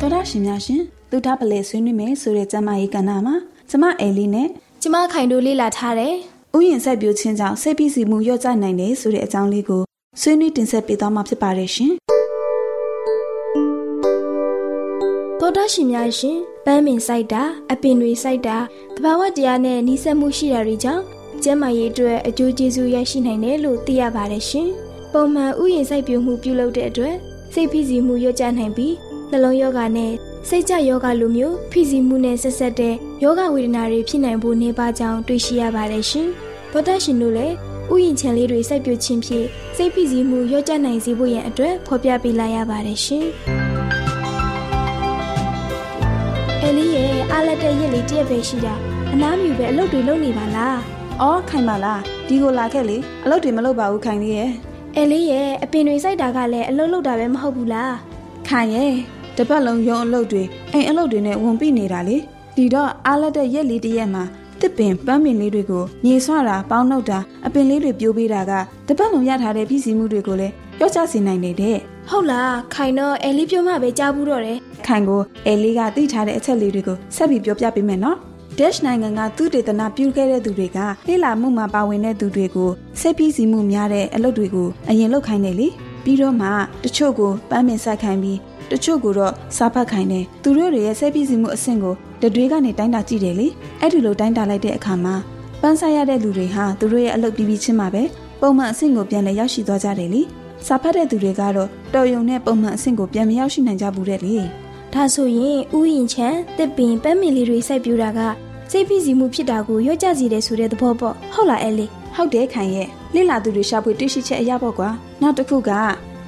သောတာရှင်များရှင်လူသားပလဲဆွေးနွေးမယ်ဆိုတဲ့ကျမကြီးကဏ္ဍမှာကျမအဲလီနဲ့ကျမခိုင်တို့လေ့လာထားတယ်။ဥယျာဉ်ဆက်ပြိုခြင်းကြောင့်စိတ်ဖိစီးမှုလျော့ကျနိုင်တယ်ဆိုတဲ့အကြောင်းလေးကိုဆွေးနွေးတင်ဆက်ပေးသွားမှာဖြစ်ပါတယ်ရှင်။သောတာရှင်များရှင်ပန်းပင်စိုက်တာအပင်တွေစိုက်တာတဘာဝတရားနဲ့နှိစက်မှုရှိတာတွေကြောင့် ကျန်းမာရေးအတွက်အကျိုးကျေးဇူးရရှိနိုင်တယ်လို့သိရပါတယ်ရှင်။ပုံမှန်ဥယျာဉ်စိုက်ပျိုးမှုပြုလုပ်တဲ့အတွက်စိတ်ဖိစီးမှုလျော့ကျနိုင်ပြီးနှလုံးယောဂနဲ့စိတ်ကြယောဂလိုမျိုးဖိစီးမှုနဲ့ဆက်ဆက်တဲ့ယောဂဝေဒနာတွေဖြစ်နိုင်ဖို့နေပါကြောင်းတွေ့ရှိရပါတယ်ရှင်။ဘောဒရှင်တို့လည်းဥယျာဉ်ခြံလေးတွေစိုက်ပျိုးခြင်းဖြင့်စိတ်ဖိစီးမှုလျော့ကျနိုင်စေဖို့ရန်အတွက်ဖော်ပြပေးလိုက်ရပါတယ်ရှင်။အဲလီရဲ့အားလက်တဲ့ရက်လေးတရက်ပဲရှိတာအနားမြူပဲအလုပ်တွေလုပ်နေပါလား။ အော်ခိုင်ပါလားဒီကိုလာခဲ့လေအလုပ်တွေမလုပ်ပါဘူးခိုင်လေးရဲ့။အဲလေးရဲ့အပင်တွေစိုက်တာကလည်းအလုပ်လုပ်တာပဲမဟုတ်ဘူးလား။ခိုင်ရဲ့တပတ်လုံးရုံအလုပ်တွေအိမ်အလုပ်တွေနဲ့ဝန်ပြနေတာလေဒီတော့အားလက်တဲ့ရက်လေးတရက်မှာတစ်ပင်ပန်းပင်လေးတွေကိုညီဆွတာပေါင်းနှုတ်တာအပင်လေးတွေပြိုးပေးတာကတပတ်လုံးရထားတဲ့ပြည်စည်းမှုတွေကိုလည်းရော့ချစေနိုင်နေတဲ့ဟုတ်လားခိုင်တော့အဲလေးပြောမှပဲကြားဘူးတော့တယ်ခိုင်ကိုအဲလေးကသိထားတဲ့အချက်လေးတွေကိုဆက်ပြီးပြောပြပေးမယ်နော် Dash နိုင်ငံကသူတေသနာပြုခဲ့တဲ့သူတွေကလေ့လာမှုမှာပါဝင်တဲ့သူတွေကိုစိတ်ပြီးစီမှုများတဲ့အလုပ်တွေကိုအရင်လုပ်ခိုင်းတယ်လေပြီးတော့မှတချို့ကိုပန်းပင်ဆက်ခိုင်းပြီးတချို့ကိုတော့စားဖတ်ခိုင်းတယ်သူတို့တွေရဲ့စိတ်ပြီးစီမှုအဆင့်ကိုတတွေးကနေတိုင်းတာကြည့်တယ်လေအဲ့ဒီလိုတိုင်းတာလိုက်တဲ့အခါမှာပန်းဆိုင်ရတဲ့လူတွေဟာသူတို့ရဲ့အလုပ်ပြီးပြီးချင်းမှာပဲပုံမှန်အဆင့်ကိုပြန်လည်ရောက်ရှိသွားကြတယ်လေစာဖတ်တဲ့သူတွေကတော့တော်ယုံနဲ့ပုံမှန်အဆင့်ကိုပြန်မရောက်ရှိနိုင်ကြဘူးတဲ့လေဒါဆိုရင်ဥယျင်ချံတစ်ပင်ပန်းမင်လေးတွေစိုက်ပြူတာက စိတ်ဖိစီးမှုဖြစ်တာကိုရော့ကျစေတယ်ဆိုတဲ့သဘောပေါ့ဟုတ်လားအဲလေးဟုတ်တယ်ခိုင်ရဲ့လိလာသူတွေရှာဖွေတွေ့ရှိချက်အရာပေါ့ကွာနောက်တစ်ခုက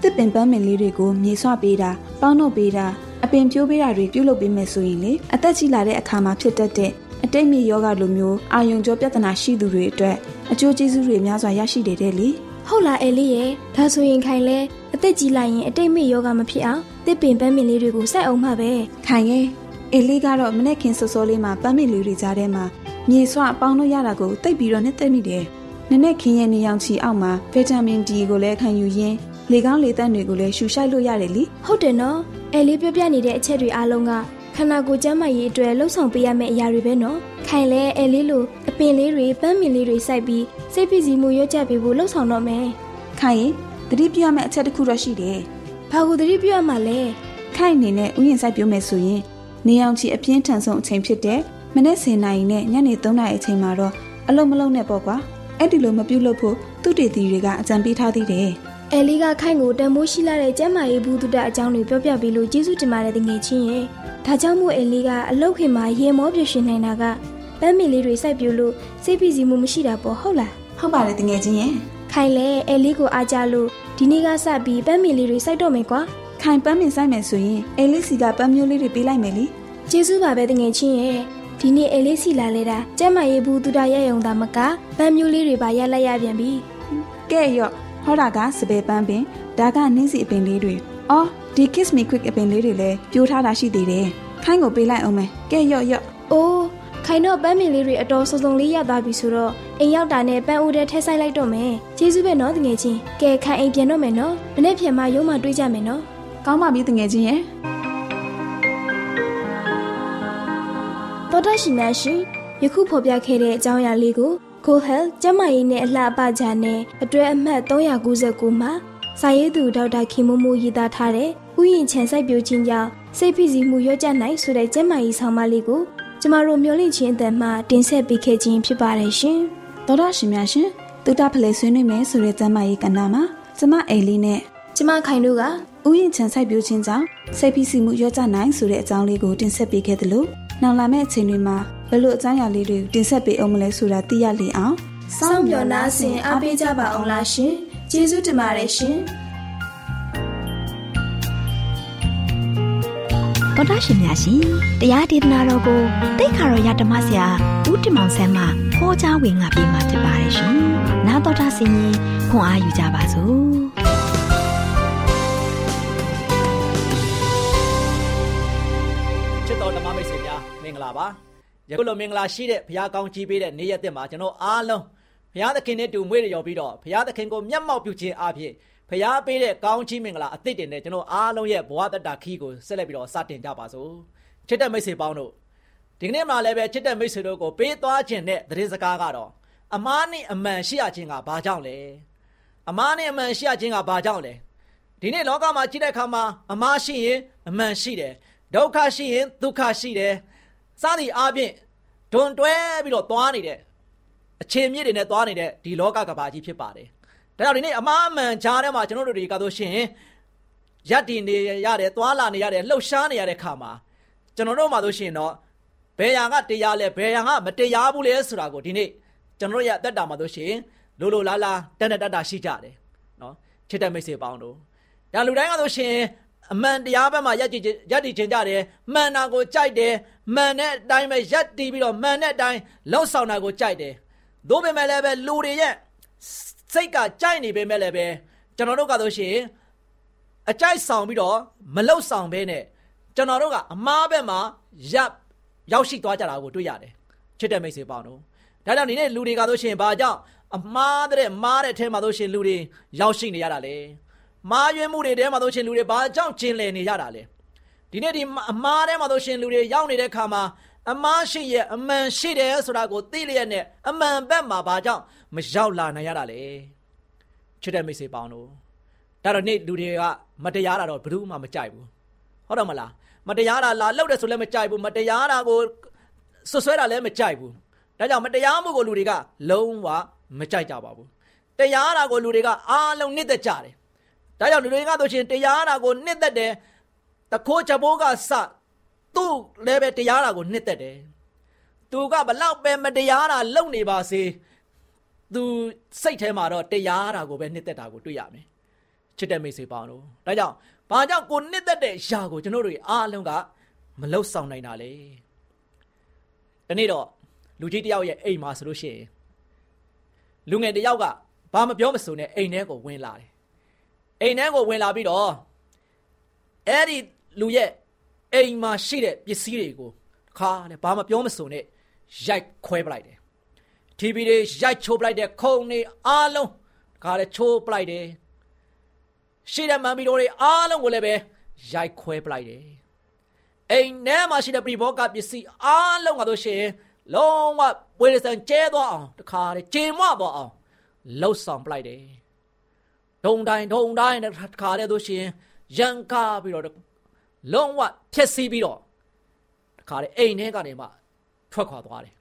တစ်ပင်ပန်းမင်လေးတွေကိုမြေဆွပေးတာပေါင်းနှုတ်ပေးတာအပင်ပြိုးပေးတာတွေပြုလုပ်ပေးမယ်ဆိုရင်လေအသက်ကြီးလာတဲ့အခါမှာဖြစ်တတ်တဲ့အတိတ်မြေယောဂလိုမျိုးအာယုံကြောပြဿနာရှိသူတွေအတွက်အကျိုးကျေးဇူးတွေများစွာရရှိတယ်တဲ့လေဟုတ်လားအဲလေးရဲ့ဒါဆိုရင်ခိုင်လဲအသက်ကြီးလိုက်ရင်အတိတ်မေ့ယောဂမဖြစ်အောင်တစ်ပင်ပန်းမင်လေးတွေကိုစိုက်အောင်မှပဲခိုင်ရဲ့ အေလေးကတော့မနေ့ခင်စောစောလေးမှာပန်းမင်လေးတွေကြားထဲမှာမြေဆွအပေါင်းလို့ရတာကိုသိပ်ပြီးတော့နှစ်သက်မိတယ်နနေ့ခင်ရဲ့နေရောင်ခြည်အောက်မှာဗီတာမင် D ကိုလည်းခံယူရင်းလေကောင်းလေသန့်တွေကိုလည်းရှူရှိုက်လို့ရတယ်လीဟုတ်တယ်နော်အဲလေးပြောပြနေတဲ့အချက်တွေအားလုံးကခန္ဓာကိုယ်ကျန်းမာရေးအတွက်လှုပ်ဆောင်ပေးရမယ့်အရာတွေပဲနော်ခိုင်လဲအဲလေးလိုအပင်လေးတွေပန်းမင်လေးတွေစိုက်ပြီးစိတ်ဖိစီးမှုရွတ်ကြပေးဖို့လှုပ်ဆောင်တော့မယ်ခိုင်ရင်တတိပြရမယ့်အချက်တစ်ခုတော့ရှိတယ်ဘာကိုတတိပြရမှာလဲခိုင်အနေနဲ့ဥယျာဉ်စိုက်ပြမယ်ဆိုရင် နေအောင်ချီအပြင်းထန်ဆုံးအချိန်ဖြစ်တဲ့မနေ့10နာရီနဲ့ညနေ3နာရီအချိန်မှာတော့အလုံးမလုံးနဲ့ပေါ့ကွာအဲ့ဒီလိုမပြုတ်လို့ဖို့သူတေတီတွေကအကြံပေးထားသေးတယ်အဲလီကခိုင်ကိုတန်မိုးရှိလာတဲ့ကျမ်းမာရေးဘူးတုဒအကြောင်းတွေပြောပြပေးလို့ကျေးဇူးတင်ပါတယ်တငယ်ချင်းရဲ့ဒါကြောင့်မို့အဲလီကအလုတ်ခင်မှာရေမောပြရှင်နိုင်တာကပန်းမီလေးတွေစိုက်ပြလို့စိတ်ဖိစီးမှုမရှိတာပေါ့ဟုတ်လားဟုတ်ပါတယ်တငယ်ချင်းရဲ့ခိုင်လဲအဲလီကိုအားကြလို့ဒီနေ့ကစပြီးပန်းမီလေးတွေစိုက်တော့မယ်ကွာ ခိုင်ပန်းမီစိုက်မယ်ဆိုရင်အဲလီစီကပန်းမျိုးလေးတွေပေးလိုက်မယ်လीကျေးဇူးပါပဲတငယ်ချင်းရဲ့ဒီနေ့အဲလေးစီလာလဲတာကျမရေးဘူးသူတရရုံသာမကပန်းမျိုးလေးတွေပါရက်လိုက်ရပြန်ပြီကဲရော့ဟောတာကစပယ်ပန်းပင်ဒါကနင်းစီအပင်လေးတွေအော်ဒီ kiss me quick အပင်လေးတွေလည်းပြိုးထားတာရှိသေးတယ်ခိုင်းကိုပေးလိုက်အောင်မယ်ကဲရော့ရော့အိုးခိုင်တော့ပန်းမင်လေးတွေအတော်စုံစုံလေးရသွားပြီဆိုတော့အိမ်ရောက်တာနဲ့ပန်းအိုးထဲထည့်ဆိုင်လိုက်တော့မယ်ကျေးဇူးပဲနော်တငယ်ချင်းကဲခိုင်အိမ်ပြန်တော့မယ်နော်မနေ့ပြန်မှရုံးမှတွေးကြမယ်နော် ကောင်းပါပြီတငယ်ချင်းရဲ့တော်တရှိများရှင်ယခုဖော်ပြခဲ့တဲ့အကြောင်းအရာလေးကို Cool Health ကျန်းမာရေးနဲ့အလှအပကြနဲ့အတွဲအမှတ်399မှာစာရေးသူဒေါက်တာခင်မိုးမိုးရေးသားထားတဲ့ဥယျာဉ်ခြံစိုက်ပျိုးခြင်းကြောင့်စိတ်ဖိစီးမှုရော့ကျနိုင်ဆိုတဲ့ကျန်းမာရေးဆောင်မလေးကိုကျမတို့မျှဝင့်ခြင်းအတန်မှတင်ဆက်ပေးခဲ့ခြင်းဖြစ်ပါတယ်ရှင်။သောတာရှင်များရှင်တုဒဖလဲဆွေးနွေးမယ်ဆိုတဲ့ကျန်းမာရေးကဏ္ဍမှာကျမအိမ်လေးနဲ့ကျမခိုင်တို့က ဥယျာဉ်ခြံစိုက်ပျိုးခြင်းကြောင့်စိတ်ဖိစီးမှုရော့ကျနိုင်ဆိုတဲ့အကြောင်းလေးကိုတင်ဆက်ပေးခဲ့သလိုနောက်လာမယ့်အချိန်တွေမှာဘလို့အကြောင်းအရာလေးတွေတင်ဆက်ပေးအောင်မလဲဆိုတာသိရလေအောင်စောင့်မျှော်နှားဆင်အားပေးကြပါအောင်လားရှင်ကျေးဇူးတင်ပါတယ်ရှင်တော်တာရှင်များရှင်တရားဒေသနာတော်ကိုတိတ်ခါတော်ရဓမ္မဆရာဦးတင်မောင်ဆန်းမှဟောကြားဝင်ငါပေးมาဖြစ်ပါတယ်ရှင်နာတော်တာဆင်ရင်ခွန်အားယူကြပါစို့ င်္ဂလာပါယခုလိုမင်္ဂလာရှိတဲ့ဘုရားကောင်းကြီးပေးတဲ့နေ့ရက်သစ်မှာကျွန်တော်အားလုံးဘုရားသခင်နဲ့တူမွေးရရောပြီးတော့ဘုရားသခင်ကိုမျက်မှောက်ပြုခြင်းအပြင်ဘုရားပေးတဲ့ကောင်းချီးမင်္ဂလာအသစ်တင်နဲ့ကျွန်တော်အားလုံးရဲ့ဘဝတတခီးကိုဆက်လက်ပြီးတော့စတင်ကြပါစို့ချစ်တဲ့မိတ်ဆွေပေါင်းတို့ဒီကနေ့မှလည်းပဲချစ်တဲ့မိတ်ဆွေတို့ကိုပေးသွားခြင်းတဲ့သတင်းစကားကတော့အမားနဲ့အမှန်ရှိရခြင်းကဘာကြောင့်လဲအမားနဲ့အမှန်ရှိရခြင်းကဘာကြောင့်လဲဒီနေ့လောကမှာကြည့်တဲ့အခါမှာအမားရှိရင်အမှန်ရှိတယ်ဒုက္ခရှိရင်ဒုက္ခရှိတယ် စသည်အားဖြင့်ဒွန်တွဲပြီးတော့သွားနေတဲ့အခြေမြစ်တွေနဲ့သွားနေတဲ့ဒီလောကကဘာကြီးဖြစ်ပါတယ်။ဒါကြောင့်ဒီနေ့အမှားအမှန်ကြားထဲမှာကျွန်တော်တို့တွေကတော့ရှင်ရက်တည်နေရတယ်၊သွားလာနေရတယ်၊လှုပ်ရှားနေရတဲ့ခါမှာကျွန်တော်တို့မှဆိုရှင်တော့ဘယ်ရာကတရားလဲဘယ်ရာကမတရားဘူးလဲဆိုတာကိုဒီနေ့ကျွန်တော်တို့ရဲ့အသက်တာမှာဆိုရှင်လိုလိုလားလားတန်တတတရှိကြတယ်နော်ချစ်တဲ့မိတ်ဆွေပေါင်းတို့ဒါလူတိုင်းကဆိုရှင်အမှန်တရားဘက်မှာရက်တည်ရက်တည်ခြင်းကြတယ်မှန်တာကိုကြိုက်တယ် မှန်တဲ့အတိုင်းပဲရက်တည်ပြီးတော့မှန်တဲ့အတိုင်းလှုပ်ဆောင်တာကိုကြိုက်တယ်သို့ပေမဲ့လည်းပဲလူတွေရဲ့စိတ်ကကြိုက်နေပေမဲ့လည်းပဲကျွန်တော်တို့ကဆိုရှင်အကြိုက်ဆောင်ပြီးတော့မလှုပ်ဆောင်ဘဲနဲ့ကျွန်တော်တို့ကအမားဘက်မှာရပ်ရောက်ရှိသွားကြတာကိုတွေ့ရတယ်ချစ်တဲ့မိတ်ဆွေပေါင်းတို့ဒါကြောင့်ဒီနေ့လူတွေကဆိုရှင်ဘာကြောင့်အမားတဲ့မားတဲ့အထဲမှာဆိုရှင်လူတွေရောက်ရှိနေရတာလေမားရွေးမှုတွေထဲမှာဆိုရှင်လူတွေဘာကြောင့်ကျင်လည်နေရတာလဲ ဒီနေ့ဒီအမားထဲမှာဆိုရှင်လူတွေရောက်နေတဲ့ခါမှာအမားရှိရဲ့အမှန်ရှိတယ်ဆိုတာကိုသိလျက်နဲ့အမှန်ဘက်မှာဘာကြောင့်မရောက်လာနိုင်ရတာလဲချစ်တဲ့မိတ်ဆွေပေါင်းတို့ဒါတော့နေ့လူတွေကမတရားတာတော့ဘယ်သူမှမကြိုက်ဘူးဟုတ်တော့မလားမတရားတာလာလောက်တယ်ဆိုလည်းမကြိုက်ဘူးမတရားတာကိုဆွဆွဲတာလည်းမကြိုက်ဘူးဒါကြောင့်မတရားမှုကိုလူတွေကလုံးဝမကြိုက်ကြပါဘူးတရားတာကိုလူတွေကအားလုံးနှစ်သက်ကြတယ်ဒါကြောင့်လူတွေကဆိုရှင်တရားတာကိုနှစ်သက်တယ် တခိုးချဘိုးကစသူ့လည်းပဲတရားတာကိုနှစ်သက်တယ်သူကဘလောက်ပဲမတရားတာလုပ်နေပါစေသူစိတ်ထဲမှာတော့တရားတာကိုပဲနှစ်သက်တာကိုတွေ့ရမယ်ချစ်တဲ့မိတ်ဆွေပေါင်းတို့ဒါကြောင့်ဘာကြောင့်ကိုနှစ်သက်တဲ့ຢာကိုကျွန်တော်တို့အားလုံးကမလောက်ဆောင်နိုင်တာလေတဒီနေ့တော့လူကြီးတယောက်ရဲ့အိမ်မှာဆိုလို့ရှိရင်လူငယ်တယောက်ကဘာမပြောမဆိုနဲ့အိမ်ထဲကိုဝင်လာတယ်အိမ်ထဲကိုဝင်လာပြီးတော့အဲ့ဒီ လူရဲ့အိမ်မှာရှိတဲ့ပစ္စည်းတွေကိုခါနဲ့ဘာမပြောမဆိုနဲ့ရိုက်ခွဲပလိုက်တယ် TV တွေရိုက်ချိုးပလိုက်တဲ့ခုံတွေအားလုံးခါနဲ့ချိုးပလိုက်တယ်ရှိတဲ့မန်မီတို့တွေအားလုံးကိုလည်းပဲရိုက်ခွဲပလိုက်တယ်အိမ်ထဲမှာရှိတဲ့ပရိဘောကပစ္စည်းအားလုံးကတော့ရှင်လုံးဝပွေစံကျဲသွားအောင်တခါလေကျေမွသွားအောင်လှုပ်ဆောင်ပလိုက်တယ်ဒုံတိုင်းဒုံတိုင်းတခါလေတို့ရှင်ရန်ကားပြီးတော့ လုံးဝဖြက်စီးပြီးတော့တခါလေအိမ်ထဲကနေမှထွက်ခွာသွားတယ်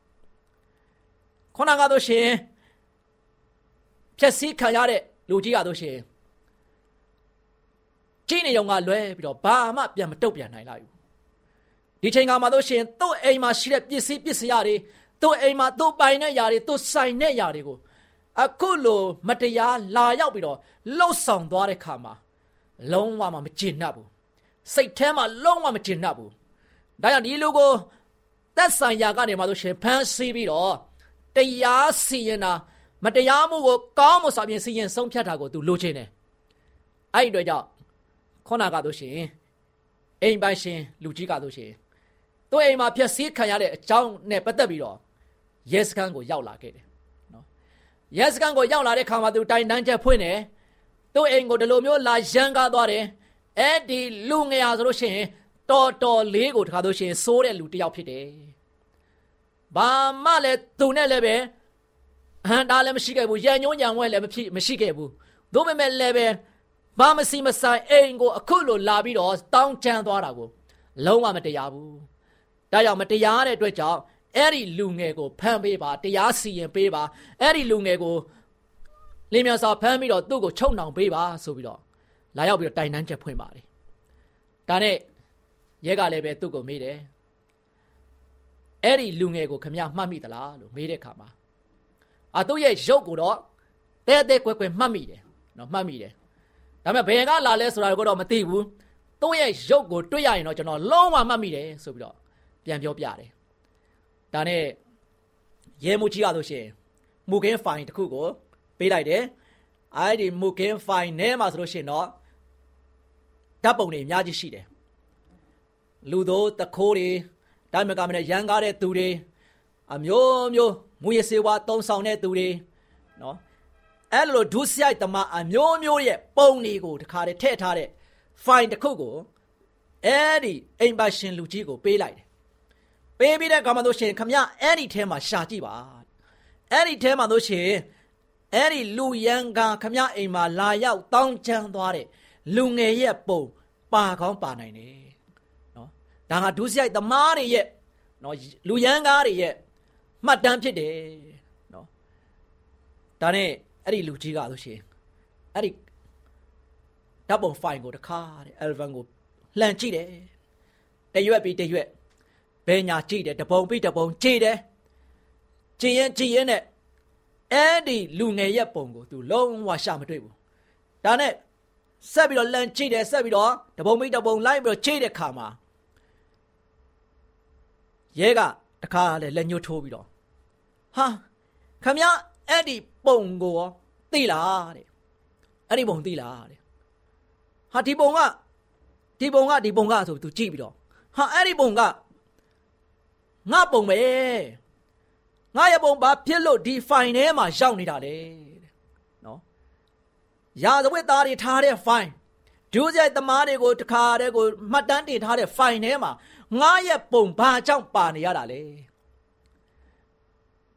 ခုနကတော့ရှင်ဖြက်စီးခံရတဲ့လူကြီးကတော့ရှင်ကြီးနေုံကလွဲပြီးတော့ဘာမှပြန်မတုတ်ပြန်နိုင်လိုက်ဘူးဒီချိန်ကမှတော့ရှင်သူ့အိမ်မှာရှိတဲ့ပစ္စည်းပစ္စည်းတွေသူ့အိမ်မှာသူ့ပိုင်တဲ့ຢာတွေသူ့ဆိုင်တဲ့ຢာတွေကိုအခုလိုမတရားလာရောက်ပြီးတော့လှုပ်ဆောင်သွားတဲ့ခါမှာလုံးဝမကျင်납ဘူး စိတ်ထဲမှာလုံးဝမကျင်납ဘူးဒါကြောင့်ဒီလူကိုသက်ဆိုင်ရာကနေမှဆိုရှင်ဖမ်းဆီးပြီးတော့တရားစီရင်တာမတရားမှုကိုကောင်းမွန်စွာဖြင့်စီရင်ဆုံးဖြတ်တာကိုသူလိုချင်တယ်အဲ့ဒီအတွက်ကြောင့်ခေါနာကတော့ရှင်အိမ်ပိုင်ရှင်လူကြီးကတော့ရှင်သူ့အိမ်မှာဖြက်စီးခံရတဲ့အကြောင်းနဲ့ပတ်သက်ပြီးတော့ရဲစခန်းကိုရောက်လာခဲ့တယ်နော်ရဲစခန်းကိုရောက်လာတဲ့ခါမှာသူတိုင်တန်းချက်ဖွင့်တယ်သူ့အိမ်ကိုဒီလိုမျိုးလာရန်ကားသွားတယ် အဲ့ဒီလူငယ်ဟာဆိုလို့ရှိရင်တော်တော်လေးကိုတခါလို့ရှိရင်စိုးတဲ့လူတစ်ယောက်ဖြစ်တယ်ဘာမှလည်းသူနဲ့လည်းပဲဟန်တာလည်းမရှိခဲ့ဘူးရန်ညွှန်းညံဝဲလည်းမဖြစ်မရှိခဲ့ဘူးသို့ပေမဲ့လည်းပဲဘာမစီမဆိုင်အိမ်ကိုအခုလိုလာပြီးတော့တောင်းချမ်းသွားတာကိုလုံးဝမတရားဘူးဒါကြောင့်မတရားတဲ့အတွက်ကြောင့်အဲ့ဒီလူငယ်ကိုဖမ်းပေးပါတရားစီရင်ပေးပါအဲ့ဒီလူငယ်ကိုလင်းမြန်စွာဖမ်းပြီးတော့သူ့ကိုချုပ်နှောင်ပေးပါဆိုပြီးတော့ လာရောက်ပြီးတော့တိုင်တန်းချက်ဖွင့်ပါတယ်ဒါနဲ့ရဲကလည်းပဲသူ့ကိုမေးတယ်အဲ့ဒီလူငယ်ကိုခမရမှတ်မိသလားလို့မေးတဲ့အခါမှာအာသူ့ရဲ့ရုပ်ကိုတော့တဲတဲကွယ်ကွယ်မှတ်မိတယ်နော်မှတ်မိတယ်ဒါပေမဲ့ဘယ်ကလာလဲဆိုတာကိုတော့မသိဘူးသူ့ရဲ့ရုပ်ကိုတွေ့ရရင်တော့ကျွန်တော်လုံးဝမှတ်မိတယ်ဆိုပြီးတော့ပြန်ပြောပြတယ်ဒါနဲ့ရဲမှုကြီးရလို့ရှိရင်မူကင်းဖိုင်တစ်ခုကိုပေးလိုက်တယ်အဲ့ဒီမူကင်းဖိုင်ထဲမှာဆိုလို့ရှိရင်တော့ ဓာတ်ပုံတွေအများကြီးရှိတယ်လူတို့တခိုးတွေဒါမှမကမနဲ့ရန်ကားတဲ့သူတွေအမျိုးမျိုးမူရစေဝါတုံဆောင်တဲ့သူတွေနော်အဲ့လိုဒုစရိုက်တမအမျိုးမျိုးရဲ့ပုံတွေကိုတခါတည်းထည့်ထားတဲ့ file တစ်ခုကိုအဲ့ဒီအိမ်ပါရှင်လူကြီးကိုပေးလိုက်တယ်ပေးပြီးတဲ့အခါမှာတို့ရှင်ခမအဲ့ဒီထဲမှာရှာကြည့်ပါအဲ့ဒီထဲမှာတို့ရှင်အဲ့ဒီလူရန်ကခမအိမ်မှာလာရောက်တောင်းချမ်းသွားတဲ့ လူငယ်ရဲ့ပုံပါကောင်းပါနိုင်တယ်နော်ဒါကဒုစရိုက်သမားတွေရဲ့နော်လူရန်ကားတွေရဲ့မှတ်တမ်းဖြစ်တယ်နော်ဒါနဲ့အဲ့ဒီလူကြီးကဆိုရှင်အဲ့ဒီဓာတ်ပုံဖိုင်ကိုတခါတဲ့ album ကိုလှန်ကြည့်တယ်တရွက်ပြီးတရွက်ဘဲညာကြည့်တယ်တပုံပြီးတပုံကြည့်တယ်ကြည်ရင်ကြည်ရင်နဲ့အဲ့ဒီလူငယ်ရဲ့ပုံကို तू လုံးဝရှာမတွေ့ဘူးဒါနဲ့ ဆက်ပြီးတော့လန်ကြည့်တယ်ဆက်ပြီးတော့တပုံပြီးတပုံလိုက်ပြီးတော့ကြည့်တဲ့ခါမှာရဲကတခါလေလက်ညှိုးထိုးပြီးတော့ဟာခမအဲ့ဒီပုံကိုသိလားတဲ့အဲ့ဒီပုံသိလားတဲ့ဟာဒီပုံကဒီပုံကဒီပုံကဆိုသူကြည့်ပြီးတော့ဟာအဲ့ဒီပုံကငါပုံပဲငါရဲ့ပုံဘာဖြစ်လို့ဒီ file ထဲမှာရောက်နေတာလဲနော် ရာဇဝတ်သားတွေထားတဲ့ file ဒုစရိုက်သမားတွေကိုတခါတည်းကိုမှတ်တမ်းတင်ထားတဲ့ file ထဲမှာငါရဲ့ပုံဘာကြောင့်ပါနေရတာလဲ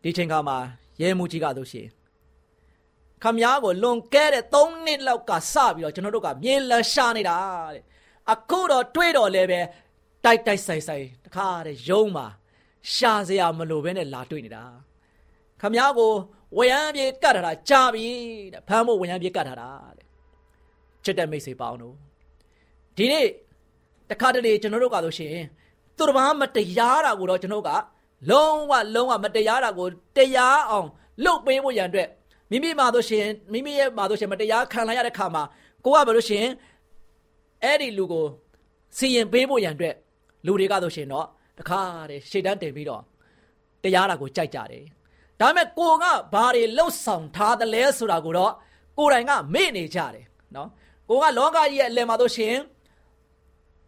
ဒီချိန်ကမှရဲမှုကြီးကဆိုရှင်ခမ ्या ကိုလွန်ကဲတဲ့3နှစ်လောက်ကစပြီးတော့ကျွန်တော်တို့ကမြေလရှာနေတာတဲ့အခုတော့တွေးတော့လဲပဲတိုက်တိုက်ဆိုင်ဆိုင်တခါတဲ့ယုံမှာရှာစရာမလိုဘဲနဲ့လာတွေ့နေတာခမ ्या ကို ဝရမ်းပြေကတ်ထားတာကြာပြီတဲ့ဖမ်းဖို့ဝရမ်းပြေကတ်ထားတာတဲ့ချစ်တဲ့မိတ်ဆွေပေါင်းတို့ဒီနေ့တခါတလေကျွန်တော်တို့ကဆိုရှင်သူတစ်ပါးမတရားတာကိုတော့ကျွန်တော်ကလုံးဝလုံးဝမတရားတာကိုတရားအောင်လုပ်ပေးဖို့ရန်အတွက်မိမိမှာဆိုရှင်မိမိရဲ့မှာဆိုရှင်မတရားခံလိုက်ရတဲ့ခါမှာကိုကဘာလို့ရှင်အဲ့ဒီလူကိုစီရင်ပေးဖို့ရန်အတွက်လူတွေကဆိုရှင်တော့တခါတည်းရှေ့တန်းတင်ပြီးတော့တရားတာကိုကြိုက်ကြတယ် ဒါပေမဲ့ကိုကဘာတွေလှုပ်ဆောင်ထားသလဲဆိုတာကိုတော့ကိုယ်တိုင်ကမေ့နေကြတယ်နော်ကိုကလောကကြီးရဲ့အလယ်မှာတို့ရှင်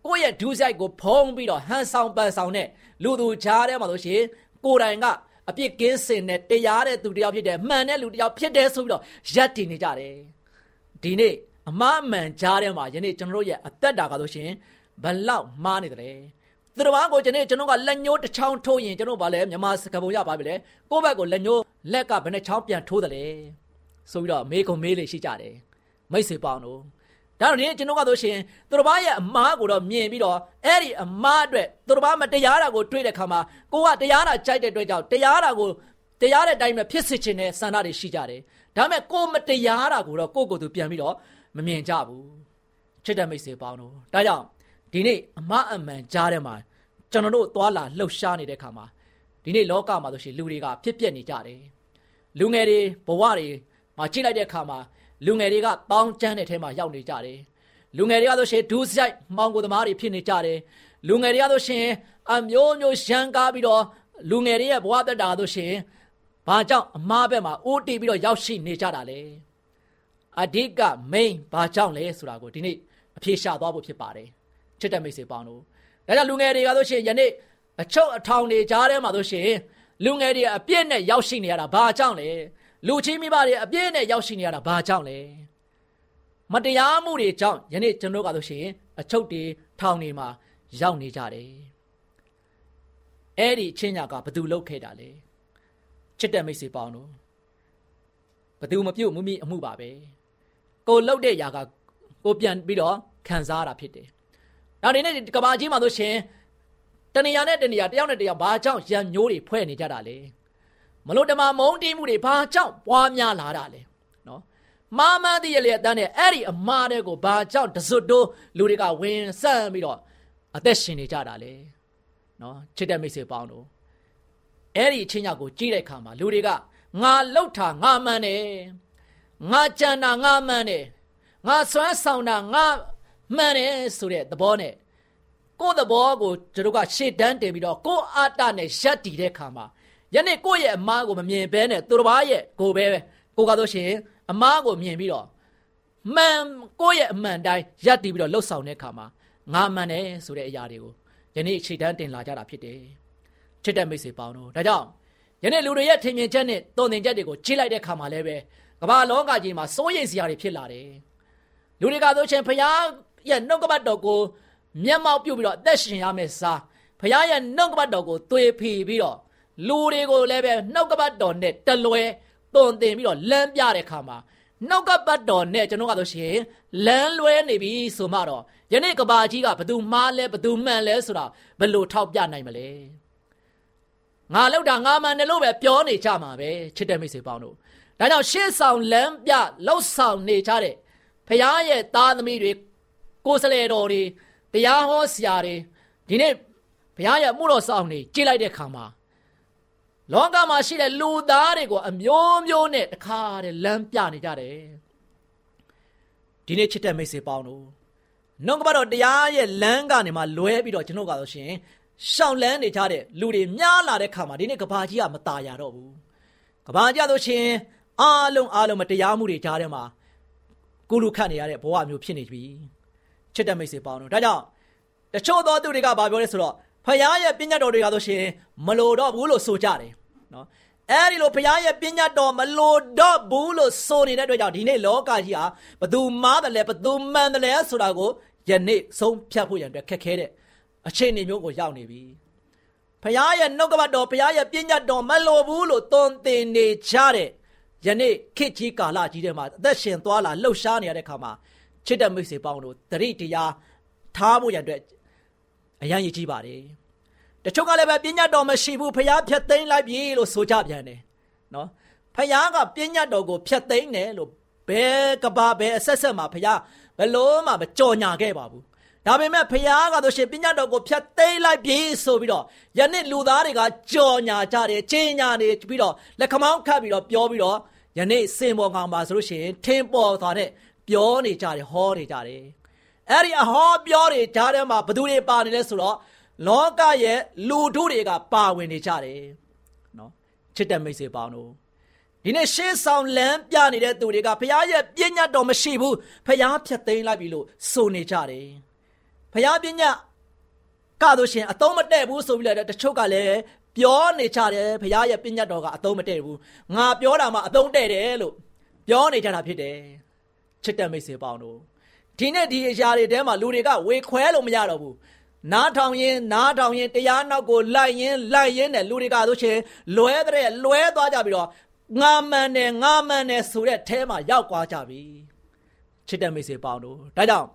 ကိုယ့်ရဲ့ဒုစရိုက်ကိုဖုံးပြီးတော့ဟန်ဆောင်ပန်ဆောင်တဲ့လူသူကြားထဲမှာတို့ရှင်ကိုယ်တိုင်ကအပြစ်ကင်းစင်တဲ့တရားတဲ့သူတယောက်ဖြစ်တယ်မှန်တဲ့လူတယောက်ဖြစ်တယ်ဆိုပြီးတော့ရက်တည်နေကြတယ်ဒီနေ့အမအမှန်ကြားထဲမှာယနေ့ကျွန်တော်တို့ရဲ့အသက်တာကဆိုရှင်ဘလောက်မှားနေတယ် သူတော်ဘာကိုကျွန်တော်ကျွန်တော်ကလက်ညှိုးတစ်ချောင်းထိုးရင်ကျွန်တော်ဗာလဲမြန်မာစကားပုံရပါပြီလေကိုယ့်ဘက်ကိုလက်ညှိုးလက်ကဘယ်နှချောင်းပြန်ထိုးတယ်လဲဆိုပြီးတော့မေးကုန်မေးလေရှိကြတယ်မိတ်ဆွေပေါင်းတို့ဒါတော့ဒီကျွန်တော်ကဆိုရှင်သူတော်ဘာရဲ့အမားကိုတော့မြင်ပြီးတော့အဲ့ဒီအမားအတွက်သူတော်ဘာမတရားတာကိုတွေးတဲ့ခါမှာကိုကတရားတာကြိုက်တဲ့အတွက်ကြောင့်တရားတာကိုတရားတဲ့အတိုင်းပဲဖြစ်စေခြင်းနဲ့ဆန္ဒတွေရှိကြတယ်ဒါပေမဲ့ကိုမတရားတာကိုတော့ကိုကိုသူပြန်ပြီးတော့မမြင်ကြဘူးချစ်တဲ့မိတ်ဆွေပေါင်းတို့ဒါကြောင့် ဒီနေ့အမအမှန်ကြားထဲမှာကျွန်တော်တို့သွာလာလှုပ်ရှားနေတဲ့ခါမှာဒီနေ့လောကမှာဆိုရှင်လူတွေကဖြစ်ပျက်နေကြတယ်လူငယ်တွေဘဝတွေမှာကြည့်လိုက်တဲ့အခါမှာလူငယ်တွေကတောင်းကျမ်းတဲ့ထဲမှာရောက်နေကြတယ်လူငယ်တွေကဆိုရှင်ဒူးဆိုင်မောင်ကိုသမားတွေဖြစ်နေကြတယ်လူငယ်တွေကဆိုရှင်အမျိုးမျိုးရန်ကားပြီးတော့လူငယ်တွေရဲ့ဘဝတက်တာဆိုရှင်ဘာကြောင့်အမားဘက်မှာအိုးတီးပြီးတော့ရောက်ရှိနေကြတာလဲအဓိက main ဘာကြောင့်လဲဆိုတာကိုဒီနေ့အဖြေရှာသွားဖို့ဖြစ်ပါတယ် ချစ်တဲ့မိတ်ဆွေပေါင်းတို့ဒါကြောင့်လူငယ်တွေကဆိုရှင်ယနေ့အချုပ်အထောင်တွေကြားထဲမှာဆိုရှင်လူငယ်တွေအပြည့်နဲ့ရောက်ရှိနေရတာဘာကြောင့်လဲလူချင်းမိဘတွေအပြည့်နဲ့ရောက်ရှိနေရတာဘာကြောင့်လဲမတရားမှုတွေကြောင့်ယနေ့ကျွန်တော်ကဆိုရှင်အချုပ်တွေထောင်တွေမှာရောက်နေကြတယ်အဲ့ဒီချင်းညာကဘသူလုတ်ခဲ့တာလဲချစ်တဲ့မိတ်ဆွေပေါင်းတို့ဘသူမပြုတ်မမိအမှုပါပဲကိုလုတ်တဲ့ຢာကကိုပြန်ပြီးတော့ခံစားရတာဖြစ်တယ် နောက်ဒီနေ့ကဘာကြီးမှာဆိုရှင်တနေရာနဲ့တနေရာတယောက်နဲ့တယောက်ဘာကြောင့်ရံညိုးတွေဖွဲ့နေကြတာလဲမလို့တမမုံတီးမှုတွေဘာကြောင့်ပွားများလာတာလဲနော်မာမန်းတည်းရလေအတန်းနဲ့အဲ့ဒီအမားတဲ့ကိုဘာကြောင့်တစွတ်တိုးလူတွေကဝင်ဆန့်ပြီးတော့အသက်ရှင်နေကြတာလဲနော်ချစ်တဲ့မိတ်ဆွေပေါင်းတို့အဲ့ဒီအချင်းရောက်ကိုကြည့်တဲ့အခါမှာလူတွေကငါလှုပ်တာငါမှန်တယ်ငါကြံတာငါမှန်တယ်ငါစွမ်းဆောင်တာငါ မှန်တယ်ဆိုတဲ့သဘောနဲ့ကိုယ့်သဘောကိုကျွန်တော်ကရှေ့တန်းတင်ပြီးတော့ကိုယ့်အာတနဲ့ရက်တည်တဲ့ခါမှာယနေ့ကိုယ့်ရဲ့အမားကိုမမြင်ဘဲနဲ့သူတစ်ပါးရဲ့ကိုပဲကိုကတော့ရှင်အမားကိုမြင်ပြီးတော့မှန်ကိုယ့်ရဲ့အမှန်တိုင်းရက်တည်ပြီးတော့လှုပ်ဆောင်တဲ့ခါမှာငါမှန်တယ်ဆိုတဲ့အရာတွေကိုယနေ့ရှေ့တန်းတင်လာကြတာဖြစ်တယ်ချစ်တဲ့မိတ်ဆွေပေါင်းတို့ဒါကြောင့်ယနေ့လူတွေရဲ့ထင်မြင်ချက်နဲ့တုံသင်ချက်တွေကိုကြည့်လိုက်တဲ့ခါမှာလည်းပဲကမ္ဘာလောကကြီးမှာစိုးရိမ်စရာတွေဖြစ်လာတယ်လူတွေကဆိုရှင်ဖျား ရဲ့နှုတ်ကပတ်တော်ကိုမျက်မှောက်ပြုတ်ပြီးတော့အသက်ရှင်ရမယ်စားဖခင်ရဲ့နှုတ်ကပတ်တော်ကိုသွေဖီပြီးတော့လူတွေကိုလည်းပဲနှုတ်ကပတ်တော်နဲ့တလွဲတုံတင်ပြီးတော့လမ်းပြတဲ့ခါမှာနှုတ်ကပတ်တော်နဲ့ကျွန်တော်ကဆိုရှင်လမ်းလွဲနေပြီဆိုမှတော့ယနေ့ကဘာကြီးကဘသူမှားလဲဘသူမှန်လဲဆိုတာဘယ်လိုထောက်ပြနိုင်မလဲငါလောက်တာငါမှန်တယ်လို့ပဲပြောနေကြမှာပဲချစ်တဲ့မိတ်ဆွေပေါင်းတို့ဒါကြောင့်ရှေ့ဆောင်လမ်းပြလောက်ဆောင်နေကြတဲ့ဖခင်ရဲ့သားသမီးတွေ ကိုယ်စလေတော်တွေတရားဟောဆရာတွေဒီနေ့ဘုရားရဲ့မှုတော်ဆောင်နေကြည့်လိုက်တဲ့ခါမှာလောကမှာရှိတဲ့လူသားတွေကိုအမျိုးမျိုးနဲ့တခါတည်းလမ်းပြနေကြတယ်ဒီနေ့ချစ်တဲ့မိတ်ဆွေပေါင်းတို့နှုတ်ကပတော့တရားရဲ့လမ်းကနေမှလွဲပြီးတော့ကျွန်တော်ကဆိုရှင်ရှောင်းလန်းနေကြတဲ့လူတွေများလာတဲ့ခါမှာဒီနေ့ကဘာကြီးကမตายရတော့ဘူးကဘာကြီးဆိုရှင်အားလုံးအားလုံးမတရားမှုတွေကြားထဲမှာကုလူခတ်နေရတဲ့ဘဝမျိုးဖြစ်နေပြီ ချစ်တဲ့မိတ်ဆွေပေါင်းတို့ဒါကြောင့်တချို့သောသူတွေကဘာပြောလဲဆိုတော့ဖခင်ရဲ့ပညာတော်တွေကဆိုရှင်မလိုတော့ဘူးလို့ဆိုကြတယ်နော်အဲဒီလိုဖခင်ရဲ့ပညာတော်မလိုတော့ဘူးလို့ဆိုနေတဲ့အတွက်ကြောင့်ဒီနေ့လောကကြီးဟာဘသူမားတယ်လဲဘသူမှန်တယ်လဲဆိုတာကိုယနေ့ဆုံးဖြတ်ဖို့ရန်အတွက်ခက်ခဲတဲ့အခြေအနေမျိုးကိုရောက်နေပြီဖခင်ရဲ့နှုတ်ကပတ်တော်ဖခင်ရဲ့ပညာတော်မလိုဘူးလို့သွန်သင်နေကြတဲ့ယနေ့ခေတ်ကြီးကာလကြီးထဲမှာအသက်ရှင်သွားလာလှုပ်ရှားနေရတဲ့ခါမှာ ချစ်တဲ့မိတ်ဆွေပေါင်းတို့တတိတရားထားဖို့ရန်အတွက်အရန်ရည်ကြီးပါတယ်တချို့ကလည်းပဲပညာတော်မရှိဘူးဖျားဖြတ်သိမ်းလိုက်ပြီလို့ဆိုကြပြန်တယ်နော်ဖျားကပညာတော်ကိုဖြတ်သိမ်းတယ်လို့ဘယ်ကဘာဘယ်အဆက်ဆက်မှာဖျားဘယ်လို့မှမကြော်ညာခဲ့ပါဘူးဒါပေမဲ့ဖျားကတော့ရှင်ပညာတော်ကိုဖြတ်သိမ်းလိုက်ပြီဆိုပြီးတော့ယနေ့လူသားတွေကကြော်ညာကြတယ်ချင်းညာနေပြီးတော့လက်ခမောင်းခတ်ပြီးတော့ပြောပြီးတော့ယနေ့စင်ပေါ်ကောင်ပါဆိုလို့ရှိရင်ထင်းပေါ်သွားတဲ့ ပြောနေကြတယ်ဟောနေကြတယ်အဲ့ဒီအဟောပြောတွေကြားထဲမှာဘသူတွေပါနေလဲဆိုတော့လောကရဲ့လူတို့တွေကပါဝင်နေကြတယ်ချစ်တဲ့မိတ်ဆွေပေါင်းတို့ဒီနေ့ရှေးဆောင်လမ်းပြနေတဲ့သူတွေကဖခင်ရဲ့ပြည့်ညတ်တော်မရှိဘူးဖခင်ဖြတ်သိမ်းလိုက်ပြီလို့ဆိုနေကြတယ်ဖခင်ပြည့်ညတ်ကတော့ရှင်အတုံးမတဲ့ဘူးဆိုပြီးလည်းတချို့ကလည်းပြောနေကြတယ်ဖခင်ရဲ့ပြည့်ညတ်တော်ကအတုံးမတဲ့ဘူးငါပြောတာမှအတုံးတဲ့တယ်လို့ပြောနေကြတာဖြစ်တယ် ချစ်တဲ့မိတ်ဆွေပေါင်းတို့ဒီနေ့ဒီအရာတွေထဲမှာလူတွေကဝေခွဲလို့မရတော့ဘူးနားထောင်ရင်နားထောင်ရင်တရားနောက်ကိုလိုက်ရင်လိုက်ရင်နဲ့လူတွေကဆိုရှင်လွဲတဲ့လွဲသွားကြပြီးတော့ငါမှန်တယ်ငါမှန်တယ်ဆိုတဲ့အဲမှာရောက်သွားကြပြီချစ်တဲ့မိတ်ဆွေပေါင်းတို့ဒါကြောင့်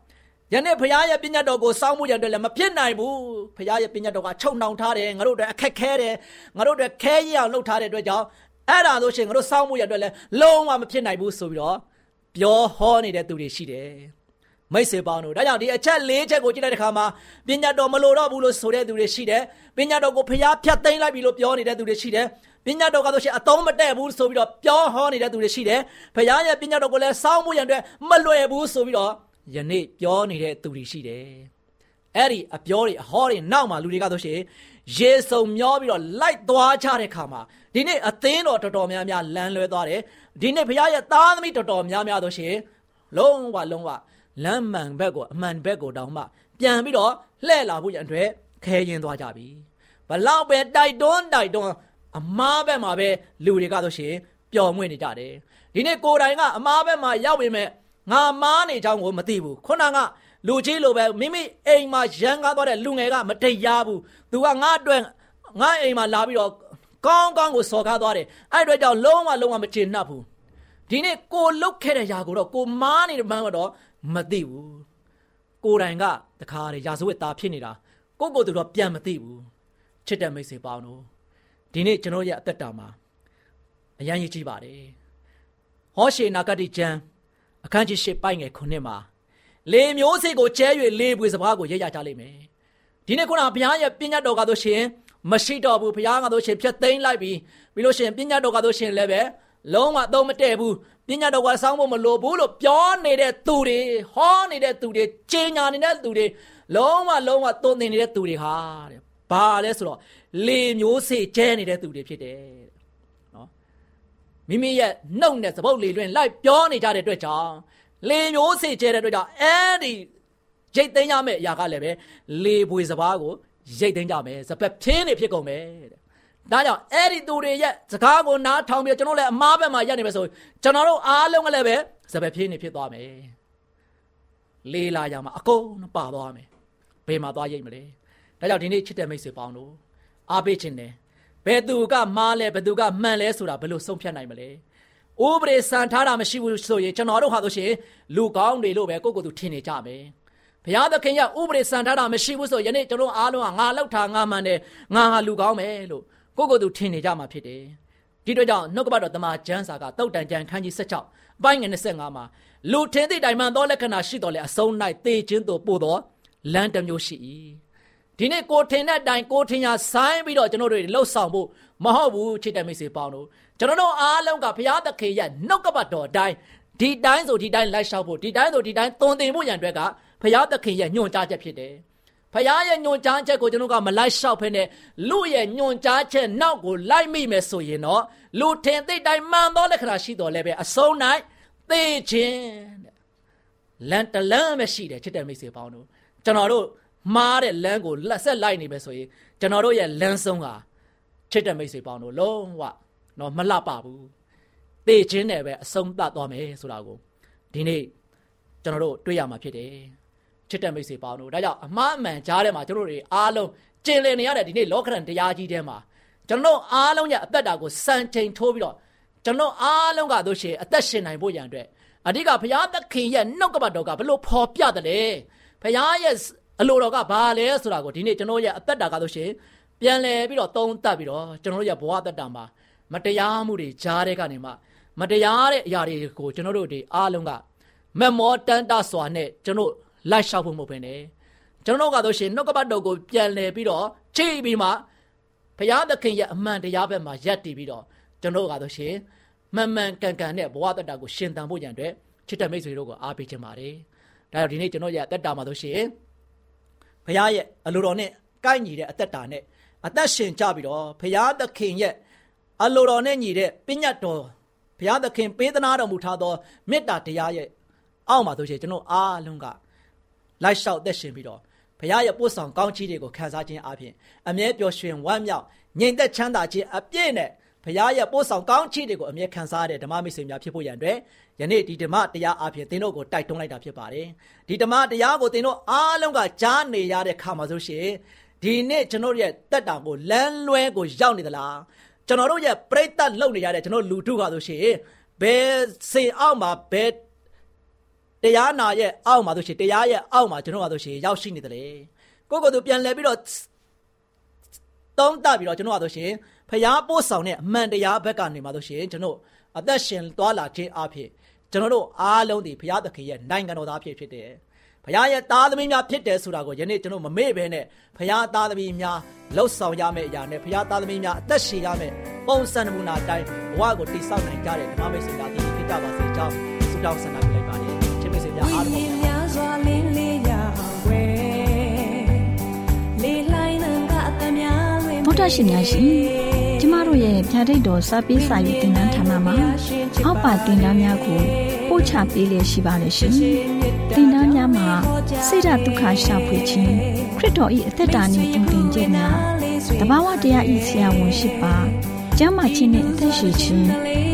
ယနေ့ဖရားရဲ့ပညာတော်ကိုစောင့်မှုရတဲ့လည်းမဖြစ်နိုင်ဘူးဖရားရဲ့ပညာတော်ကချုပ်နှောင်ထားတယ်ငါတို့အတွက်အခက်ခဲတယ်ငါတို့အတွက်ခဲရအောင်လုပ်ထားတဲ့အတွက်ကြောင့်အဲ့ဒါဆိုရှင်ငါတို့စောင့်မှုရတဲ့လည်းလုံးဝမဖြစ်နိုင်ဘူးဆိုပြီးတော့ ပြောဟောနေတဲ့သူတွေရှိတယ်မိတ်ဆွေပေါင်းတို့ဒါကြောင့်ဒီအချက်၄ချက်ကိုကြည့်လိုက်တဲ့အခါမှာပညာတော်မလိုတော့ဘူးလို့ဆိုတဲ့သူတွေရှိတယ်ပညာတော်ကိုဖျားဖြတ်သိမ်းလိုက်ပြီလို့ပြောနေတဲ့သူတွေရှိတယ်ပညာတော်ကဆိုရှင်အသုံးမတည့်ဘူးဆိုပြီးတော့ပြောဟောနေတဲ့သူတွေရှိတယ်ဖျားရဲ့ပညာတော်ကိုလည်းစောင့်မှုရန်အတွက်မလွယ်ဘူးဆိုပြီးတော့ယနေ့ပြောနေတဲ့သူတွေရှိတယ်အဲ့ဒီအပြောတွေအဟောတွေနောက်မှာလူတွေကဆိုရှင်ရေစုံမျောပြီးတော့လိုက်သွားကြတဲ့ခါမှာဒီနေ့အသင်းတော်တော်တော်များများလမ်းလွဲသွားတယ် ဒီနေ့ဘုရားရဲ့သားသမီးတော်တော်များများဆိုရှင်လုံးဝလုံးဝလမ်းမှန်ဘက်ကိုအမှန်ဘက်ကိုတောင်းမှပြန်ပြီးတော့လှည့်လာဖို့ရန်အတွက်ခဲရင်သွားကြပြီဘလောက်ပဲတိုက်တွန်းတိုက်တွန်းအမားဘက်မှာပဲလူတွေကဆိုရှင်ပျော်မွေ့နေကြတယ်ဒီနေ့ကိုယ်တိုင်ကအမားဘက်မှာရောက်ပေမဲ့ငါမားနေကြောင်းကိုမသိဘူးခုနကလူကြီးလိုပဲမိမိအိမ်မှာရန်ကားသွားတဲ့လူငယ်ကမတရားဘူးသူကငါအတွက်ငါအိမ်မှာလာပြီးတော့ ကောင်းကောင်းကိုစော်ကားသွားတယ်အဲ့အတွက်ကြောင့်လုံးဝလုံးဝမချေနှပ်ဘူးဒီနေ့ကိုလုတ်ခဲ့တဲ့ຢာကိုတော့ကိုမားနေတဲ့မှန်းတော့မသိဘူးကိုတိုင်ကတခါတည်းရာဇဝတ်သားဖြစ်နေတာကိုကိုသူတော့ပြန်မသိဘူးချစ်တဲ့မိတ်ဆွေပေါင်းတို့ဒီနေ့ကျွန်တော်ရဲ့အသက်တာမှာအရန်ရည်ကြည့်ပါတယ်ဟောရှေနာဂတိကျမ်းအခန်းကြီး၈ပိုက်ငယ်9မှာလေမျိုးစေ့ကိုကျဲ၍လေပွေစပားကိုရရကြလိမ့်မယ်ဒီနေ့ခုနဘုရားရဲ့ပညာတော်ကဆိုရှင် မရှိတော့ဘူးဘုရားကဆိုရှင်ဖြတ်သိမ်းလိုက်ပြီပြီးလို့ရှိရင်ပညာတော်ကဆိုရှင်လည်းပဲလုံးဝတော့မတည့်ဘူးပညာတော်ကစောင်းဖို့မလိုဘူးလို့ပြောနေတဲ့သူတွေဟောနေတဲ့သူတွေကြေညာနေတဲ့သူတွေလုံးဝလုံးဝသွန်သင်နေတဲ့သူတွေဟာတဲ့ဘာလဲဆိုတော့လေမျိုးစေ့ကျဲနေတဲ့သူတွေဖြစ်တယ်နော်မိမိရဲ့နှုတ်နဲ့သပုတ်လေလွင်လိုက်ပြောနေကြတဲ့အတွက်ကြောင့်လေမျိုးစေ့ကျဲတဲ့အတွက်ကြောင့်အဲ့ဒီရိတ်သိမ်းရမယ့်အရာကလည်းပဲလေပွေစပားကို ရိတ်သိမ်းကြမယ်စပက်ဖြင်းနေဖြစ်ကုန်မယ်တဲ့ဒါကြောင့်အဲ့ဒီသူတွေရဲ့စကားကိုနားထောင်ပြီးကျွန်တော်လည်းအမားဘက်မှာရက်နေမယ်ဆိုကျွန်တော်တို့အားလုံးကလည်းပဲစပယ်ဖြင်းနေဖြစ်သွားမယ်လေးလာရမှာအကုန်ပါသွားမယ်ဘယ်မှာသွားရိတ်မလဲဒါကြောင့်ဒီနေ့ချစ်တဲ့မိတ်ဆွေပေါင်းတို့အားပေးခြင်းတယ်ဘယ်သူကမားလဲဘယ်သူကမှန်လဲဆိုတာဘယ်လိုဆုံးဖြတ်နိုင်မလဲဥပဒေစံထားတာမရှိဘူးဆိုရင်ကျွန်တော်တို့ဟာဆိုရှင်လူကောင်းတွေလို့ပဲကိုယ့်ကိုယ်သူထင်နေကြမယ် ဘုရားသခင်ကဥပဒေစံထားတာမရှိဘူးဆိုရင်ယနေ့ကျွန်တော်အားလုံးကငါလောက်ထားငါမှန်တယ်ငါဟာလူကောင်းမယ်လို့ကိုကိုသူထင်နေကြမှာဖြစ်တယ်ဒီတော့ကြောင့်နှုတ်ကပတ်တော်တမန်ကျမ်းစာကတုတ်တန်ကျမ်းခန်းကြီး16အပိုင်းငယ်25မှာလူထင်သည့်တိုင်မှန်သောလက္ခဏာရှိတော်လဲအဆုံး၌သေခြင်းသို့ပို့သောလမ်းတစ်မျိုးရှိ၏ဒီနေ့ကိုထင်တဲ့အတိုင်းကိုထင်ရဆိုင်းပြီးတော့ကျွန်တော်တို့လှုပ်ဆောင်ဖို့မဟုတ်ဘူးချစ်တဲ့မိတ်ဆွေပေါင်းတို့ကျွန်တော်တို့အားလုံးကဘုရားသခင်ရဲ့နှုတ်ကပတ်တော်အတိုင်းဒီတိုင်းဆိုဒီတိုင်းလိုက်လျှောက်ဖို့ဒီတိုင်းဆိုဒီတိုင်းသွန်သင်ဖို့ရန်အတွက်က ဘုရားသခင်ရဲ့ညွှန်ကြားချက်ဖြစ်တယ်ဖခင်ရဲ့ညွန်ကြားချက်ကိုကျွန်တော်ကမလိုက်လျှောက်ဖ ೇನೆ လူရဲ့ညွန်ကြားချက်နောက်ကိုလိုက်မိမယ်ဆိုရင်တော့လူထင်သိတိုင်းမှန်သောလက္ခဏာရှိတော်လဲပဲအဆုံး၌သိခြင်းတဲ့လန်တလန်ပဲရှိတယ်ချစ်တဲ့မိတ်ဆွေပေါင်းတို့ကျွန်တော်တို့မှားတဲ့လမ်းကိုလက်ဆက်လိုက်နေပဲဆိုရင်ကျွန်တော်တို့ရဲ့လမ်းဆုံးဟာချစ်တဲ့မိတ်ဆွေပေါင်းတို့လုံးဝတော့မလှပဘူးသိခြင်းနဲ့ပဲအဆုံးသတ်သွားမယ်ဆိုတာကိုဒီနေ့ကျွန်တော်တို့တွေ့ရမှာဖြစ်တယ် ချစ်တဲ့မိတ်ဆွေပေါင်းတို့ဒါကြောင့်အမှားအမှန်ကြားထဲမှာကျွန်တော်တို့အားလုံးကျင်လည်နေရတဲ့ဒီနေ့လောကရန်တရားကြီးထဲမှာကျွန်တော်အားလုံးရဲ့အသက်တာကိုစံချိန်ထိုးပြီးတော့ကျွန်တော်အားလုံးကတို့ရှိအသက်ရှင်နိုင်ဖို့ရန်အတွက်အဓိကဘုရားသခင်ရဲ့နှုတ်ကပတ်တော်ကဘလို့ဖော်ပြတယ်လဲဘုရားရဲ့အလိုတော်ကဘာလဲဆိုတာကိုဒီနေ့ကျွန်တော်ရဲ့အသက်တာကတို့ရှိပြန်လဲပြီးတော့သုံးသပ်ပြီးတော့ကျွန်တော်ရဲ့ဘဝအသက်တာမှာမတရားမှုတွေကြားတဲ့ကနေမှမတရားတဲ့အရာတွေကိုကျွန်တော်တို့ဒီအားလုံးကမမောတန်တစွာနဲ့ကျွန်တော် လိုက်လျှောက်ဖို့မဟုတ်ဘဲနဲ့ကျွန်တော်ကတော့ရှင်နှုတ်ကပတ်တော်ကိုပြန်လည်ပြီးတော့ချိန်ပြီးမှဘုရားသခင်ရဲ့အမှန်တရားဘက်မှာယက်တည်ပြီးတော့ကျွန်တော်ကတော့ရှင်မှန်မှန်ကန်ကန်နဲ့ဘဝတတကိုရှင်သန်ဖို့ရန်အတွက်ချစ်တဲ့မိတ်ဆွေတို့ကိုအားပေးခြင်းပါတယ်။ဒါကြောင့်ဒီနေ့ကျွန်တော်ရဲ့အသက်တာမှာဆိုရှင်ဘုရားရဲ့အလိုတော်နဲ့ကိုက်ညီတဲ့အသက်တာနဲ့အသက်ရှင်ကြပြီးတော့ဘုရားသခင်ရဲ့အလိုတော်နဲ့ညီတဲ့ပညတ်တော်ဘုရားသခင်ပေးသနာတော်မူထားသောမေတ္တာတရားရဲ့အောက်မှာဆိုရှင်ကျွန်တော်အားလုံးက လိုက်လျှောက်သက်ရှင်ပြီးတော့ဘုရားရဲ့ပို့ဆောင်ကောင်းချီးတွေကိုခံစားခြင်းအပြင်အမြဲပျော်ရွှင်ဝမ်းမြောက်ငြိမ်သက်ချမ်းသာခြင်းအပြည့်နဲ့ဘုရားရဲ့ပို့ဆောင်ကောင်းချီးတွေကိုအမြဲခံစားရတဲ့ဓမ္မမိတ်ဆွေများဖြစ်ဖို့ရန်အတွက်ယနေ့ဒီဓမ္မတရားအပြင်သင်တို့ကိုတိုက်တွန်းလိုက်တာဖြစ်ပါတယ်ဒီဓမ္မတရားကိုသင်တို့အားလုံးကကြားနေရတဲ့ခါမှာဆိုရှင်ဒီနေ့ကျွန်တော်ရဲ့တက်တာကိုလမ်းလွဲကိုရောက်နေသလားကျွန်တော်တို့ရဲ့ပြိတ္တလုံနေရတဲ့ကျွန်တော်လူထုကဆိုရှင်ဘယ်စင်အောက်မှာဘယ် တရားနာရဲ့အောက်မှာဆိုရှင်တရားရဲ့အောက်မှာကျွန်တော်ကဆိုရှင်ရောက်ရှိနေတယ်လေကိုကိုသူပြန်လဲပြီးတော့တုံးတက်ပြီးတော့ကျွန်တော်ကဆိုရှင်ဖျားပို့ဆောင်တဲ့အမှန်တရားဘက်ကနေမှာဆိုရှင်ကျွန်တော်အသက်ရှင်သွားလာခြင်းအဖြစ်ကျွန်တော်တို့အားလုံးဒီဘုရားသခင်ရဲ့နိုင်ငံတော်သားဖြစ်ဖြစ်တယ်။ဘုရားရဲ့သားသမီးများဖြစ်တယ်ဆိုတာကိုယနေ့ကျွန်တော်မမေ့ဘဲနဲ့ဘုရားသားသမီးများလှုပ်ဆောင်ရမယ့်အရာနဲ့ဘုရားသားသမီးများအသက်ရှင်ရမယ့်ပုံစံနမူနာအတိုင်းဘဝကိုတည်ဆောက်နိုင်ကြတဲ့ဓမ္မမိတ်ဆွေများဒီဖြစ်ကြပါစေကြောင်းဆုတောင်းဆန္ဒပြုလိုက်ပါတယ်။ချစ် မိတ်ဆွေများအားလုံးများစွာလင်းလေးရဝဲလေးလိုက်နံကအတများတွင်ဗုဒ္ဓရှင်များရှင်ကျမတို့ရဲ့ဗျာဒိတ်တော်စပေးစာယူတင်နန်းဌာနမှာအောက်ပါတင်ဒားများကိုပို့ချပေးလျက်ရှိပါတယ်ရှင်။တင်ဒားများမှာဆိဒ္ဓတုခရှာဖွေခြင်းခရစ်တော်၏အသက်တာနှင့်တူတင်ခြင်းများတဘာဝတရားဤဆရာဝန်ရှိပါကျမ်းမာခြင်းနဲ့အသက်ရှိခြင်း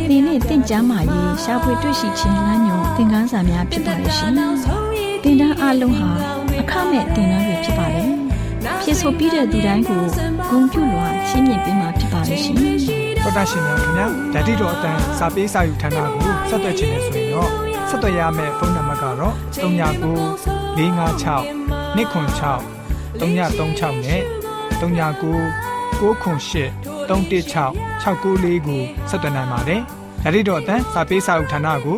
ဒီနေ့တင့်ကြမာရေးရှားဖွေတွေ့ရှိခြင်းလမ်းညွန် သင်ခန်းစာများဖြစ်ပါလိမ့်ရှင်။တင်ဒားအလုံးဟာအခမဲ့တင်ဒားတွေဖြစ်ပါတယ်။ဖြစ်ဆိုပြီးတဲ့သူတိုင်းကိုဂုဏ်ပြုလွှာရှင်းပြပေးမှာဖြစ်ပါလိမ့်ရှင်။တော်တာရှင်များခင်ဗျာဓာတိတော်အတန်းစာပေးစာယူဌာနကိုဆက်သွယ်ခြင်းနဲ့ဆိုရင်တော့ဆက်သွယ်ရမယ့်ဖုန်းနံပါတ်ကတော့39 656 296 336နဲ့39 698 316 694ကိုဆက်သွင်းနိုင်ပါတယ်။ဒါ့အပြင်အတန်းစာပေးစာဥထာဏာကို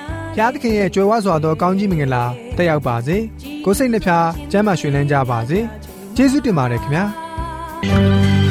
ဘုရားသခင်ရဲ့ကြွယ်ဝစွာသောကောင်းကြီးမင်္ဂလာတက်ရောက်ပါစေ။ကိုစိတ်နှဖျားစမ်းမွှေလန်းကြပါစေ။ကျေးဇူးတင်ပါတယ်ခင်ဗျာ။။